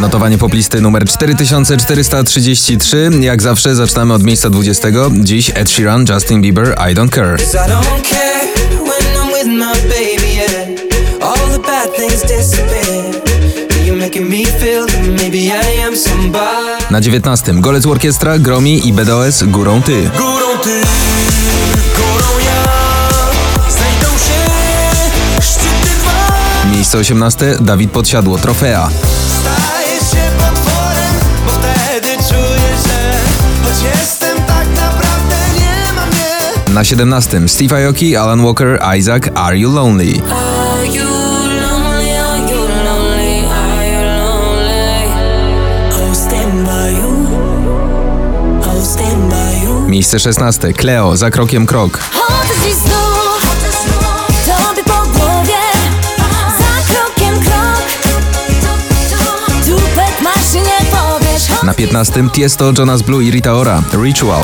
Notowanie poplisty numer 4433. Jak zawsze zaczynamy od miejsca 20. Dziś Ed Sheeran, Justin Bieber, I Don't Care. Na 19. Golec Orkiestra, Gromi i BDOS, Górą Ty. Górą ty, górą ja. Znajdą się szczyty dwa. Miejsce 18. Dawid Podsiadło, Trofea. Na 17. Steve Aoki, Alan Walker, Isaac, Are You Lonely. Miejsce 16. Cleo, Za krokiem krok. Na 15. Tiesto, Jonas Blue i Rita Ora, Ritual.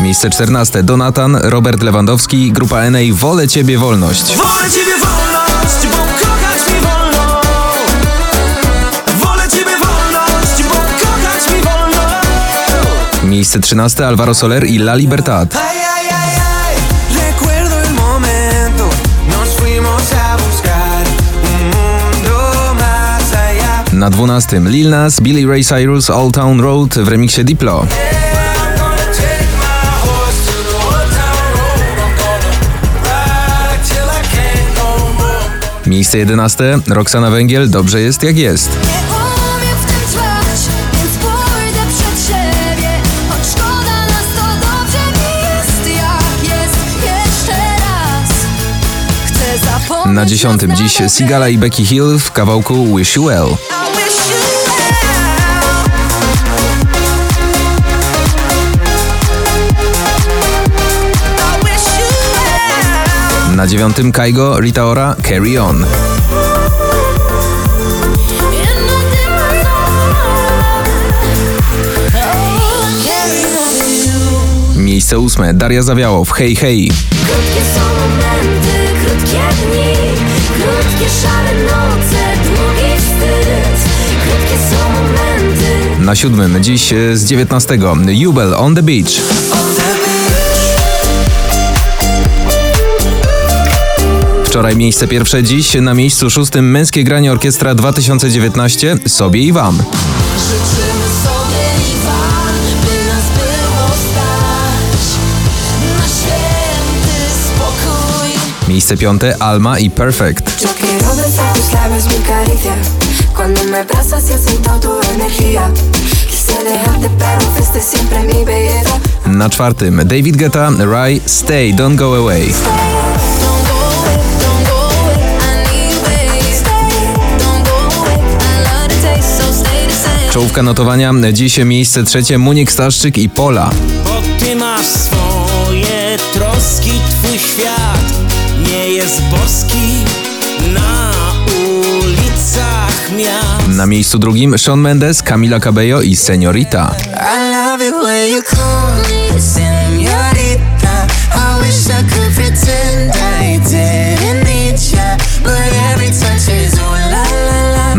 Miejsce 14. Donatan, Robert Lewandowski, grupa NA Wolę Ciebie Wolność. Wolę ciebie wolność, bo kochać mi wolno. Wolę ciebie wolność, bo kochać mi wolno. Miejsce 13. Alvaro Soler i La Libertad. Na 12. Lil Nas, Billy Ray Cyrus, Old Town Road w remiksie Diplo. Miejsce 11. Roxana Węgiel, Dobrze jest jak jest. Na 10. raz na Dziś. Sigala i Becky Hill w kawałku Wish You Well. Na 9. Kaigo, Rita Ora, Carry On. Miejsce 8. Daria Zawiałow, Hej Hej. Krótkie są momenty, krótkie dni, krótkie szare noce, długi wstyd. Krótkie są momenty. Na 7. Dziś e, z 19. Jubel on the Beach. Wczoraj miejsce pierwsze, dziś na miejscu szóstym Męskie Granie Orkiestra 2019 sobie i wam. Życzymy sobie i wam, by nas było stać na święty spokój. Miejsce piąte Alma i Perfect. Yo quiero besar tus labios, mi caricia. Cuando me abrazas siento tu energía. Quise dejarte, pero fuiste siempre mi belleza. Na czwartym David Guetta, Rai, Stay, Don't Go Away. Czołówka notowania, dziś miejsce trzecie Munik Staszczyk i Pola. Bo ty masz swoje troski, twój świat nie jest boski na ulicach miast. Na miejscu drugim Shawn Mendes, Camila Cabello i Seniorita. I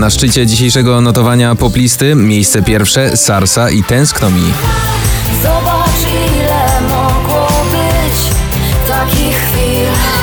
Na szczycie dzisiejszego notowania poplisty miejsce pierwsze Sarsa i Tęskno mi. Zobacz ile mogło być takich chwil.